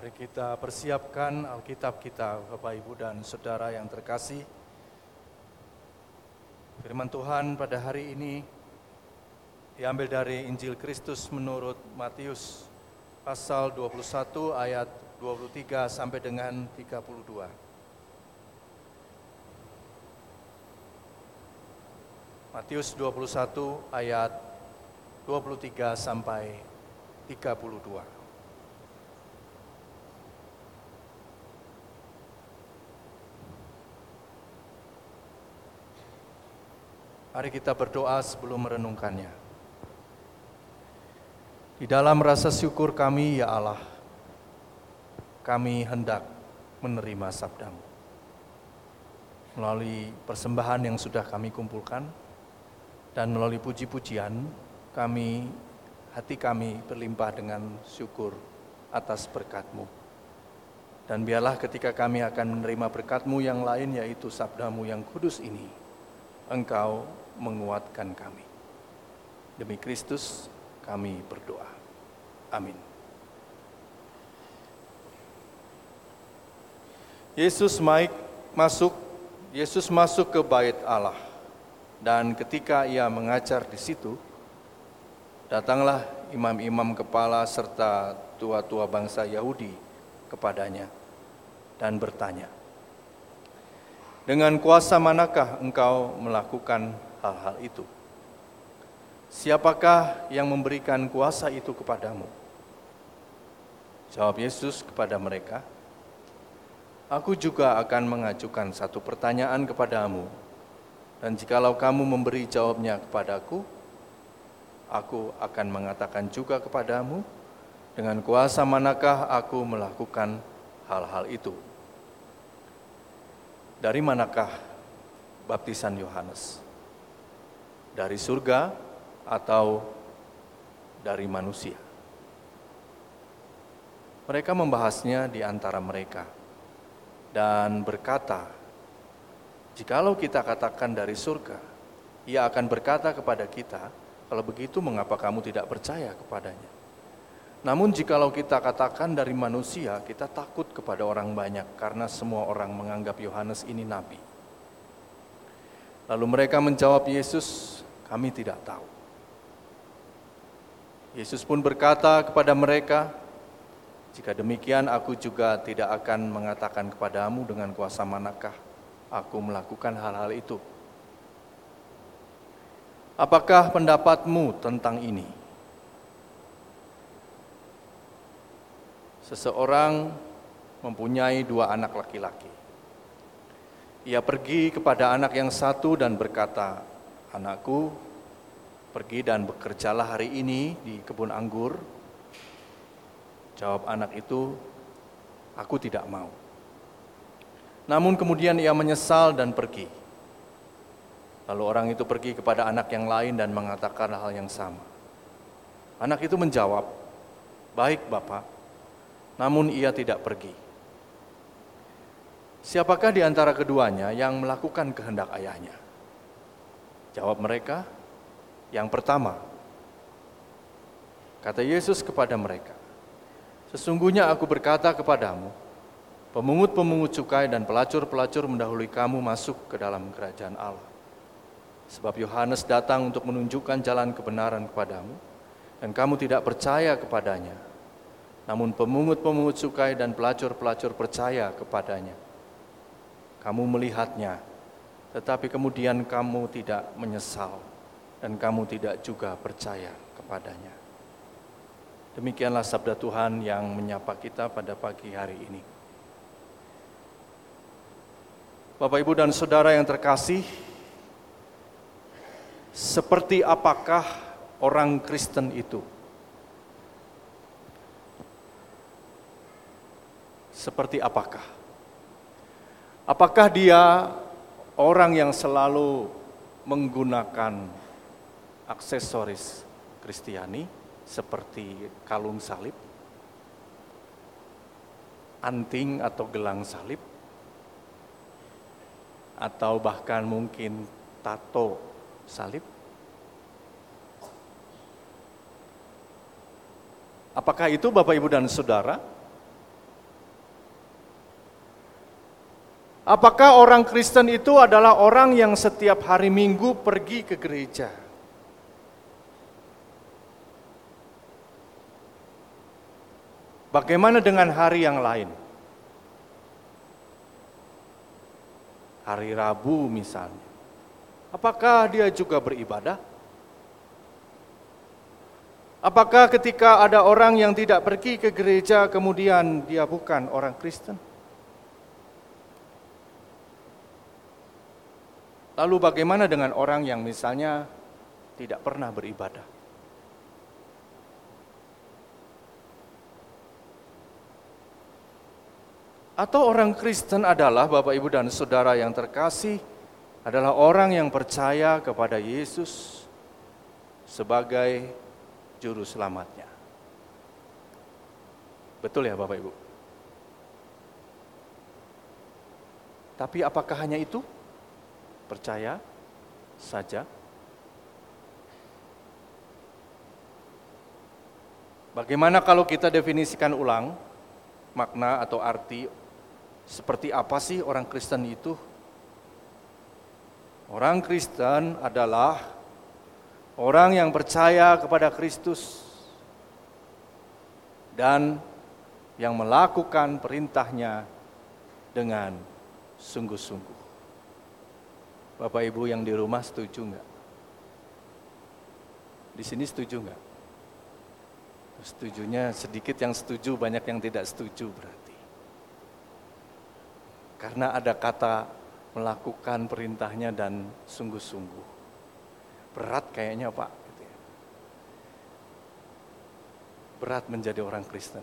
Mari kita persiapkan Alkitab kita, Bapak, Ibu, dan Saudara yang terkasih. Firman Tuhan pada hari ini diambil dari Injil Kristus menurut Matius pasal 21 ayat 23 sampai dengan 32. Matius 21 ayat 23 sampai 32. Mari kita berdoa sebelum merenungkannya. Di dalam rasa syukur kami, ya Allah, kami hendak menerima sabdamu. Melalui persembahan yang sudah kami kumpulkan, dan melalui puji-pujian, kami, hati kami berlimpah dengan syukur atas berkatmu. Dan biarlah ketika kami akan menerima berkatmu yang lain, yaitu sabdamu yang kudus ini, engkau menguatkan kami. Demi Kristus kami berdoa. Amin. Yesus Mike masuk Yesus masuk ke bait Allah dan ketika ia mengajar di situ datanglah imam-imam kepala serta tua-tua bangsa Yahudi kepadanya dan bertanya Dengan kuasa manakah engkau melakukan hal-hal itu? Siapakah yang memberikan kuasa itu kepadamu? Jawab Yesus kepada mereka, Aku juga akan mengajukan satu pertanyaan kepadamu, dan jikalau kamu memberi jawabnya kepadaku, aku akan mengatakan juga kepadamu, dengan kuasa manakah aku melakukan hal-hal itu. Dari manakah baptisan Yohanes? Dari surga atau dari manusia? Mereka membahasnya di antara mereka dan berkata, "Jikalau kita katakan dari surga, ia akan berkata kepada kita, kalau begitu mengapa kamu tidak percaya kepadanya? Namun jikalau kita katakan dari manusia, kita takut kepada orang banyak karena semua orang menganggap Yohanes ini nabi." Lalu mereka menjawab Yesus, "Kami tidak tahu." Yesus pun berkata kepada mereka, jika demikian aku juga tidak akan mengatakan kepadamu dengan kuasa manakah aku melakukan hal-hal itu. Apakah pendapatmu tentang ini? Seseorang mempunyai dua anak laki-laki. Ia pergi kepada anak yang satu dan berkata, "Anakku, pergi dan bekerjalah hari ini di kebun anggur." Jawab anak itu, "Aku tidak mau." Namun kemudian ia menyesal dan pergi. Lalu orang itu pergi kepada anak yang lain dan mengatakan hal yang sama. Anak itu menjawab, "Baik, Bapak." Namun ia tidak pergi. Siapakah di antara keduanya yang melakukan kehendak ayahnya? Jawab mereka, "Yang pertama." Kata Yesus kepada mereka, Sesungguhnya aku berkata kepadamu, pemungut-pemungut cukai dan pelacur-pelacur mendahului kamu masuk ke dalam kerajaan Allah. Sebab Yohanes datang untuk menunjukkan jalan kebenaran kepadamu, dan kamu tidak percaya kepadanya. Namun pemungut-pemungut cukai dan pelacur-pelacur percaya kepadanya. Kamu melihatnya, tetapi kemudian kamu tidak menyesal, dan kamu tidak juga percaya kepadanya. Demikianlah sabda Tuhan yang menyapa kita pada pagi hari ini. Bapak, Ibu, dan saudara yang terkasih, seperti apakah orang Kristen itu? Seperti apakah? Apakah dia orang yang selalu menggunakan aksesoris Kristiani? seperti kalung salib, anting atau gelang salib, atau bahkan mungkin tato salib. Apakah itu Bapak Ibu dan Saudara? Apakah orang Kristen itu adalah orang yang setiap hari Minggu pergi ke gereja? Bagaimana dengan hari yang lain? Hari Rabu misalnya. Apakah dia juga beribadah? Apakah ketika ada orang yang tidak pergi ke gereja kemudian dia bukan orang Kristen? Lalu bagaimana dengan orang yang misalnya tidak pernah beribadah? Atau orang Kristen adalah Bapak Ibu dan Saudara yang terkasih adalah orang yang percaya kepada Yesus sebagai juru selamatnya. Betul ya Bapak Ibu? Tapi apakah hanya itu? Percaya saja? Bagaimana kalau kita definisikan ulang makna atau arti seperti apa sih orang Kristen itu? Orang Kristen adalah orang yang percaya kepada Kristus dan yang melakukan perintahnya dengan sungguh-sungguh. Bapak Ibu yang di rumah setuju nggak? Di sini setuju nggak? Setujunya sedikit yang setuju, banyak yang tidak setuju berarti. Karena ada kata melakukan perintahnya dan sungguh-sungguh. Berat kayaknya Pak. Gitu ya. Berat menjadi orang Kristen.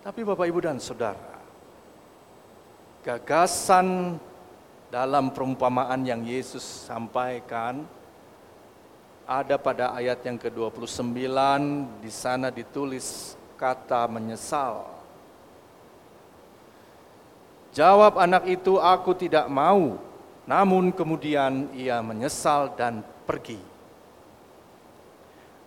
Tapi Bapak Ibu dan Saudara, gagasan dalam perumpamaan yang Yesus sampaikan ada pada ayat yang ke-29 di sana ditulis kata menyesal. Jawab anak itu, "Aku tidak mau." Namun kemudian ia menyesal dan pergi.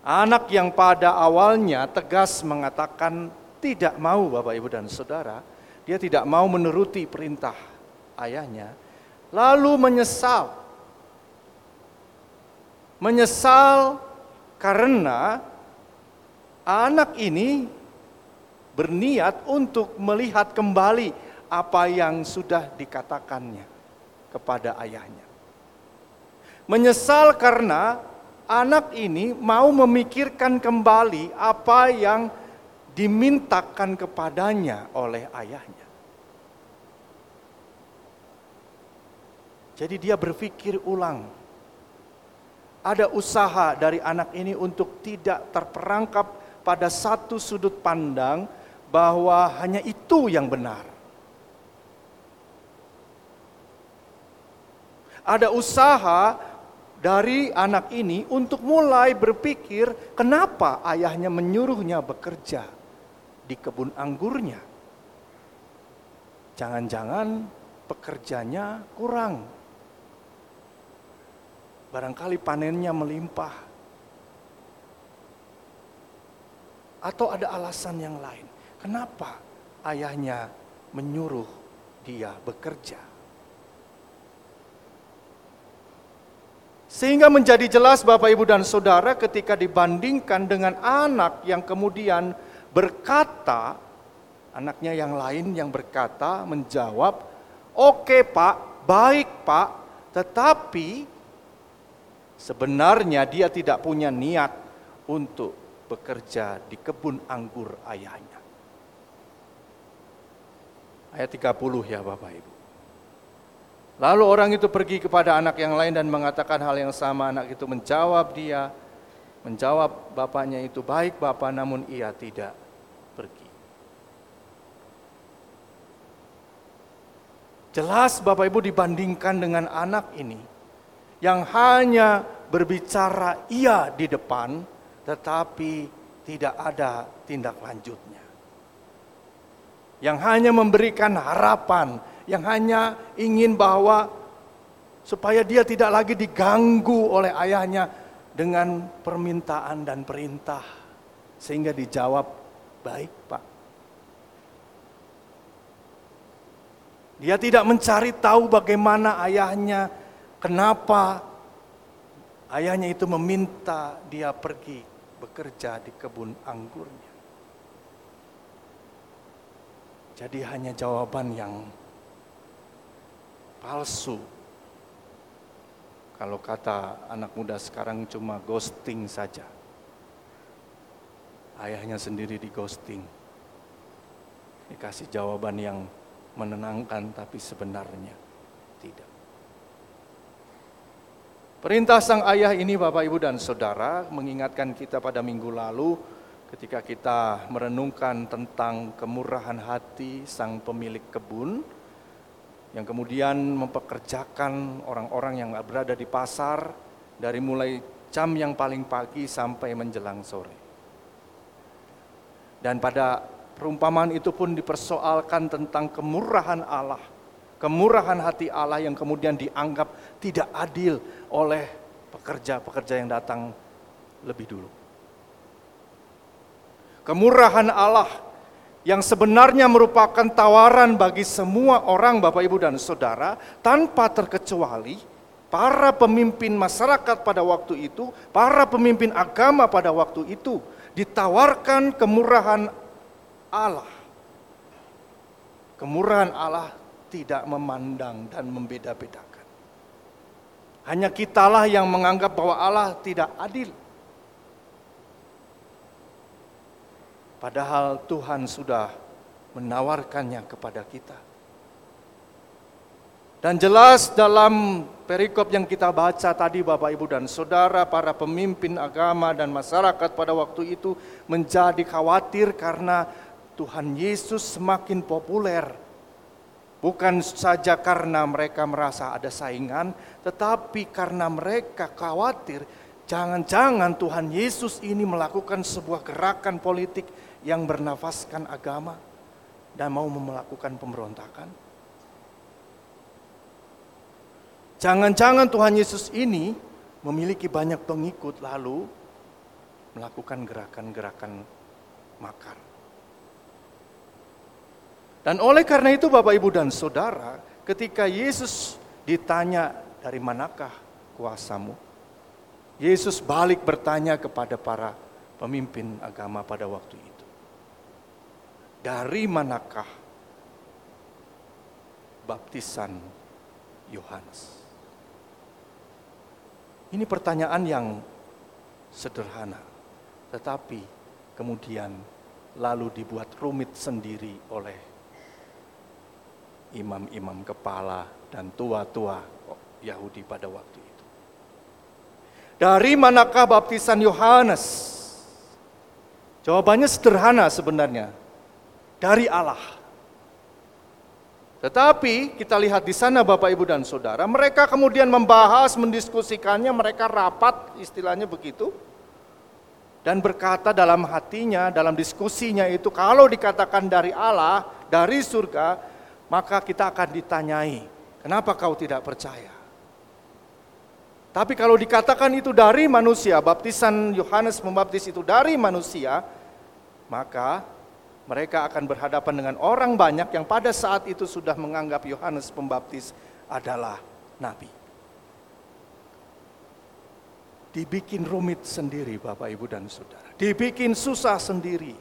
Anak yang pada awalnya tegas mengatakan tidak mau, Bapak, Ibu, dan saudara, dia tidak mau menuruti perintah ayahnya, lalu menyesal. Menyesal karena anak ini berniat untuk melihat kembali apa yang sudah dikatakannya kepada ayahnya. Menyesal karena anak ini mau memikirkan kembali apa yang dimintakan kepadanya oleh ayahnya. Jadi dia berpikir ulang. Ada usaha dari anak ini untuk tidak terperangkap pada satu sudut pandang bahwa hanya itu yang benar. ada usaha dari anak ini untuk mulai berpikir kenapa ayahnya menyuruhnya bekerja di kebun anggurnya. Jangan-jangan pekerjanya kurang. Barangkali panennya melimpah. Atau ada alasan yang lain. Kenapa ayahnya menyuruh dia bekerja? Sehingga menjadi jelas Bapak Ibu dan Saudara ketika dibandingkan dengan anak yang kemudian berkata, anaknya yang lain yang berkata, menjawab, oke Pak, baik Pak, tetapi sebenarnya dia tidak punya niat untuk bekerja di kebun anggur ayahnya. Ayat 30 ya Bapak Ibu. Lalu orang itu pergi kepada anak yang lain dan mengatakan hal yang sama. Anak itu menjawab dia, menjawab bapaknya itu, baik bapak namun ia tidak pergi. Jelas Bapak Ibu dibandingkan dengan anak ini yang hanya berbicara iya di depan tetapi tidak ada tindak lanjutnya. Yang hanya memberikan harapan, yang hanya ingin bahwa supaya dia tidak lagi diganggu oleh ayahnya dengan permintaan dan perintah sehingga dijawab baik pak Dia tidak mencari tahu bagaimana ayahnya, kenapa ayahnya itu meminta dia pergi bekerja di kebun anggurnya. Jadi hanya jawaban yang palsu. Kalau kata anak muda sekarang cuma ghosting saja. Ayahnya sendiri di ghosting. Dikasih jawaban yang menenangkan tapi sebenarnya tidak. Perintah sang ayah ini Bapak Ibu dan Saudara mengingatkan kita pada minggu lalu ketika kita merenungkan tentang kemurahan hati sang pemilik kebun yang kemudian mempekerjakan orang-orang yang berada di pasar dari mulai jam yang paling pagi sampai menjelang sore. Dan pada perumpamaan itu pun dipersoalkan tentang kemurahan Allah, kemurahan hati Allah yang kemudian dianggap tidak adil oleh pekerja-pekerja yang datang lebih dulu. Kemurahan Allah yang sebenarnya merupakan tawaran bagi semua orang Bapak Ibu dan Saudara tanpa terkecuali para pemimpin masyarakat pada waktu itu, para pemimpin agama pada waktu itu ditawarkan kemurahan Allah. Kemurahan Allah tidak memandang dan membeda-bedakan. Hanya kitalah yang menganggap bahwa Allah tidak adil. Padahal Tuhan sudah menawarkannya kepada kita. Dan jelas dalam perikop yang kita baca tadi Bapak Ibu dan Saudara, para pemimpin agama dan masyarakat pada waktu itu menjadi khawatir karena Tuhan Yesus semakin populer. Bukan saja karena mereka merasa ada saingan, tetapi karena mereka khawatir jangan-jangan Tuhan Yesus ini melakukan sebuah gerakan politik yang bernafaskan agama dan mau melakukan pemberontakan? Jangan-jangan Tuhan Yesus ini memiliki banyak pengikut lalu melakukan gerakan-gerakan makar. Dan oleh karena itu Bapak Ibu dan Saudara, ketika Yesus ditanya dari manakah kuasamu? Yesus balik bertanya kepada para pemimpin agama pada waktu itu dari manakah baptisan Yohanes? Ini pertanyaan yang sederhana, tetapi kemudian lalu dibuat rumit sendiri oleh imam-imam kepala dan tua-tua Yahudi pada waktu itu. Dari manakah baptisan Yohanes? Jawabannya sederhana sebenarnya dari Allah. Tetapi kita lihat di sana Bapak Ibu dan Saudara, mereka kemudian membahas, mendiskusikannya, mereka rapat istilahnya begitu. Dan berkata dalam hatinya, dalam diskusinya itu kalau dikatakan dari Allah, dari surga, maka kita akan ditanyai, kenapa kau tidak percaya? Tapi kalau dikatakan itu dari manusia, baptisan Yohanes membaptis itu dari manusia, maka mereka akan berhadapan dengan orang banyak yang pada saat itu sudah menganggap Yohanes Pembaptis adalah nabi. Dibikin rumit sendiri Bapak Ibu dan Saudara. Dibikin susah sendiri.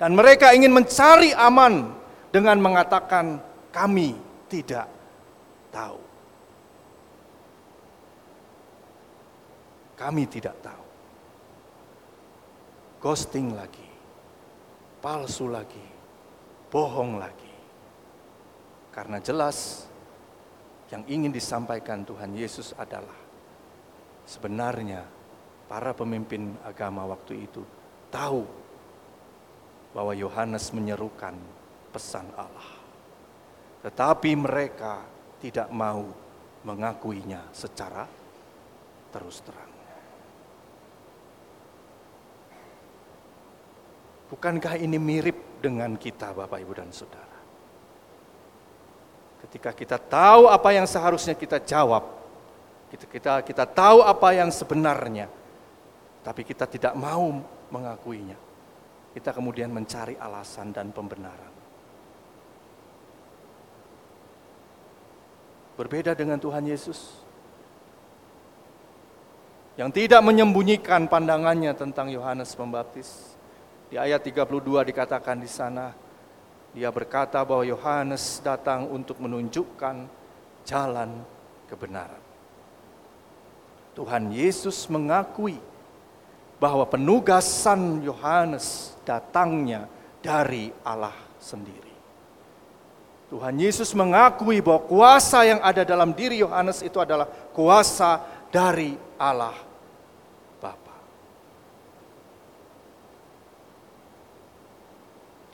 Dan mereka ingin mencari aman dengan mengatakan kami tidak tahu. Kami tidak tahu. Ghosting lagi palsu lagi, bohong lagi. Karena jelas yang ingin disampaikan Tuhan Yesus adalah sebenarnya para pemimpin agama waktu itu tahu bahwa Yohanes menyerukan pesan Allah. Tetapi mereka tidak mau mengakuinya secara terus terang. Bukankah ini mirip dengan kita Bapak Ibu dan Saudara? Ketika kita tahu apa yang seharusnya kita jawab, kita, kita, kita tahu apa yang sebenarnya, tapi kita tidak mau mengakuinya. Kita kemudian mencari alasan dan pembenaran. Berbeda dengan Tuhan Yesus yang tidak menyembunyikan pandangannya tentang Yohanes Pembaptis. Di ayat 32 dikatakan di sana, dia berkata bahwa Yohanes datang untuk menunjukkan jalan kebenaran. Tuhan Yesus mengakui bahwa penugasan Yohanes datangnya dari Allah sendiri. Tuhan Yesus mengakui bahwa kuasa yang ada dalam diri Yohanes itu adalah kuasa dari Allah Bapa.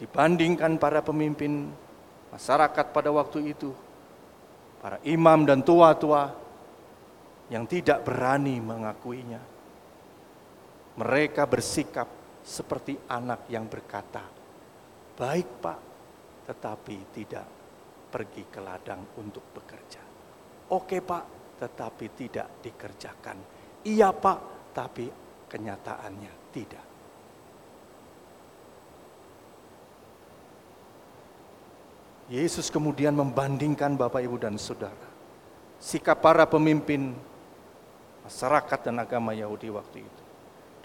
Dibandingkan para pemimpin masyarakat pada waktu itu, para imam dan tua-tua yang tidak berani mengakuinya, mereka bersikap seperti anak yang berkata, "Baik, Pak, tetapi tidak pergi ke ladang untuk bekerja." Oke, Pak, tetapi tidak dikerjakan. Iya, Pak, tapi kenyataannya tidak. Yesus kemudian membandingkan Bapak, Ibu, dan Saudara. Sikap para pemimpin masyarakat dan agama Yahudi waktu itu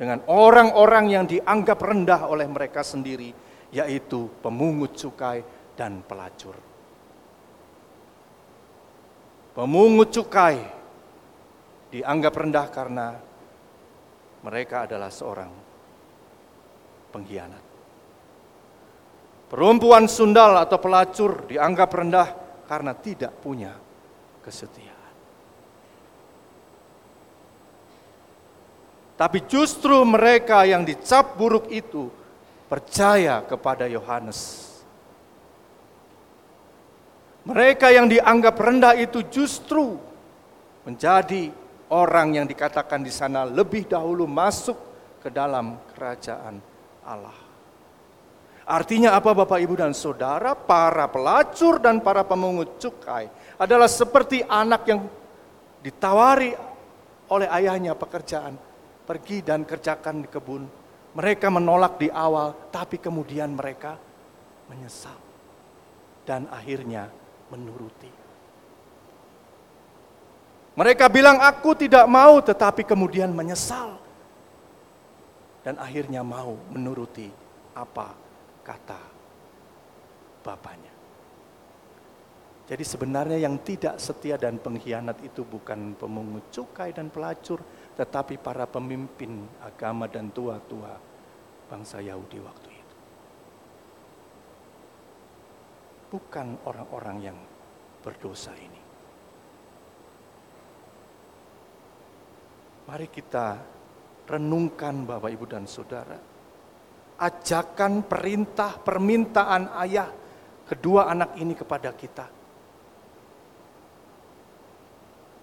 dengan orang-orang yang dianggap rendah oleh mereka sendiri, yaitu pemungut cukai dan pelacur. Pemungut cukai dianggap rendah karena mereka adalah seorang pengkhianat. Perempuan sundal atau pelacur dianggap rendah karena tidak punya kesetiaan. Tapi justru mereka yang dicap buruk itu percaya kepada Yohanes. Mereka yang dianggap rendah itu justru menjadi orang yang dikatakan di sana lebih dahulu masuk ke dalam kerajaan Allah. Artinya apa Bapak Ibu dan Saudara? Para pelacur dan para pemungut cukai adalah seperti anak yang ditawari oleh ayahnya pekerjaan pergi dan kerjakan di kebun. Mereka menolak di awal, tapi kemudian mereka menyesal. Dan akhirnya menuruti. Mereka bilang aku tidak mau tetapi kemudian menyesal. Dan akhirnya mau menuruti apa kata bapaknya. Jadi sebenarnya yang tidak setia dan pengkhianat itu bukan pemungut cukai dan pelacur, tetapi para pemimpin agama dan tua-tua bangsa Yahudi waktu Bukan orang-orang yang berdosa ini. Mari kita renungkan Bapak Ibu dan Saudara. Ajakan perintah permintaan ayah kedua anak ini kepada kita.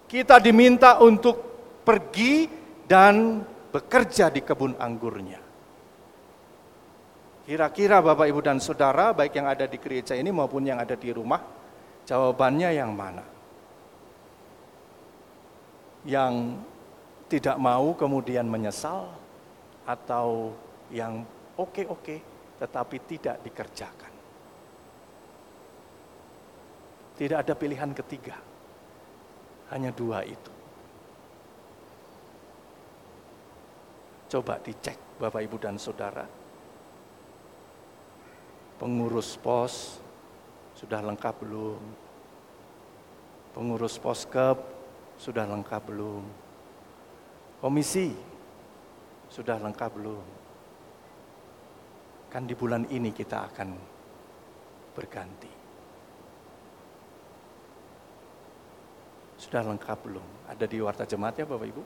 Kita diminta untuk pergi dan bekerja di kebun anggurnya. Kira-kira Bapak Ibu dan Saudara, baik yang ada di gereja ini maupun yang ada di rumah, jawabannya yang mana? Yang tidak mau kemudian menyesal atau yang oke-oke tetapi tidak dikerjakan. Tidak ada pilihan ketiga. Hanya dua itu. Coba dicek Bapak Ibu dan Saudara. Pengurus pos sudah lengkap belum? Pengurus poskep sudah lengkap belum? Komisi sudah lengkap belum? Kan di bulan ini kita akan berganti. Sudah lengkap belum? Ada di warta jemaat ya Bapak Ibu?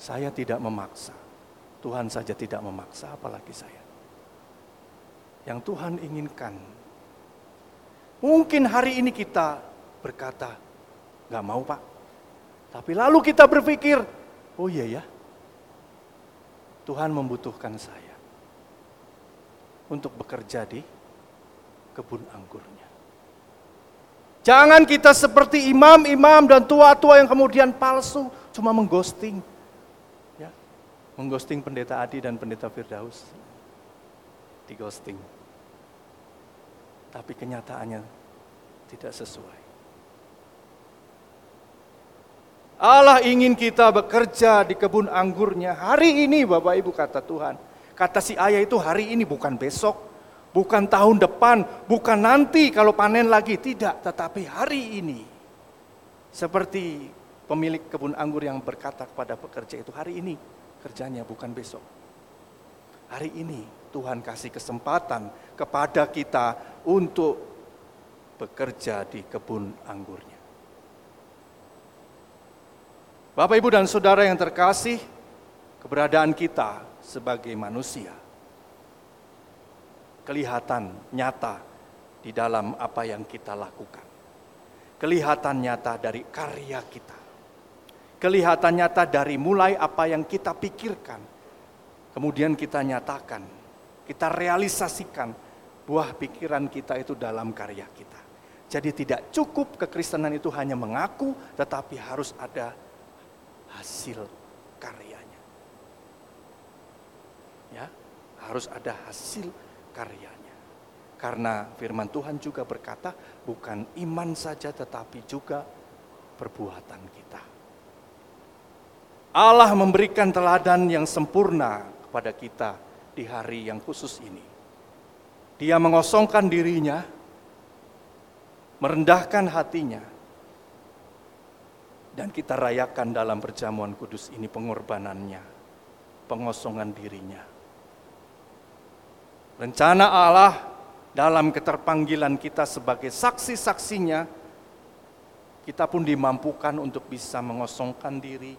Saya tidak memaksa. Tuhan saja tidak memaksa, apalagi saya. Yang Tuhan inginkan. Mungkin hari ini kita berkata, gak mau pak. Tapi lalu kita berpikir, oh iya ya, Tuhan membutuhkan saya untuk bekerja di kebun anggurnya. Jangan kita seperti imam-imam dan tua-tua yang kemudian palsu, cuma mengghosting mengghosting pendeta Adi dan pendeta Firdaus. Di ghosting. Tapi kenyataannya tidak sesuai. Allah ingin kita bekerja di kebun anggurnya hari ini Bapak Ibu kata Tuhan. Kata si ayah itu hari ini bukan besok, bukan tahun depan, bukan nanti kalau panen lagi, tidak, tetapi hari ini. Seperti pemilik kebun anggur yang berkata kepada pekerja itu, hari ini kerjanya bukan besok. Hari ini Tuhan kasih kesempatan kepada kita untuk bekerja di kebun anggurnya. Bapak, Ibu, dan Saudara yang terkasih, keberadaan kita sebagai manusia kelihatan nyata di dalam apa yang kita lakukan. Kelihatan nyata dari karya kita. Kelihatan nyata dari mulai apa yang kita pikirkan. Kemudian kita nyatakan, kita realisasikan buah pikiran kita itu dalam karya kita. Jadi tidak cukup kekristenan itu hanya mengaku, tetapi harus ada hasil karyanya. Ya, harus ada hasil karyanya. Karena firman Tuhan juga berkata, bukan iman saja tetapi juga perbuatan kita. Allah memberikan teladan yang sempurna kepada kita di hari yang khusus ini. Dia mengosongkan dirinya, merendahkan hatinya, dan kita rayakan dalam perjamuan kudus ini pengorbanannya, pengosongan dirinya. Rencana Allah dalam keterpanggilan kita sebagai saksi-saksinya, kita pun dimampukan untuk bisa mengosongkan diri,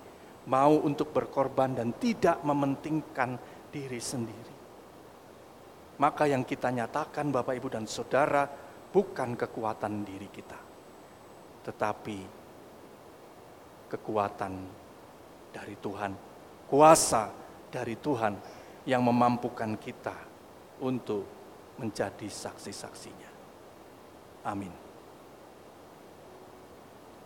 mau untuk berkorban dan tidak mementingkan diri sendiri. Maka yang kita nyatakan Bapak Ibu dan Saudara bukan kekuatan diri kita, tetapi kekuatan dari Tuhan, kuasa dari Tuhan yang memampukan kita untuk menjadi saksi-saksinya. Amin.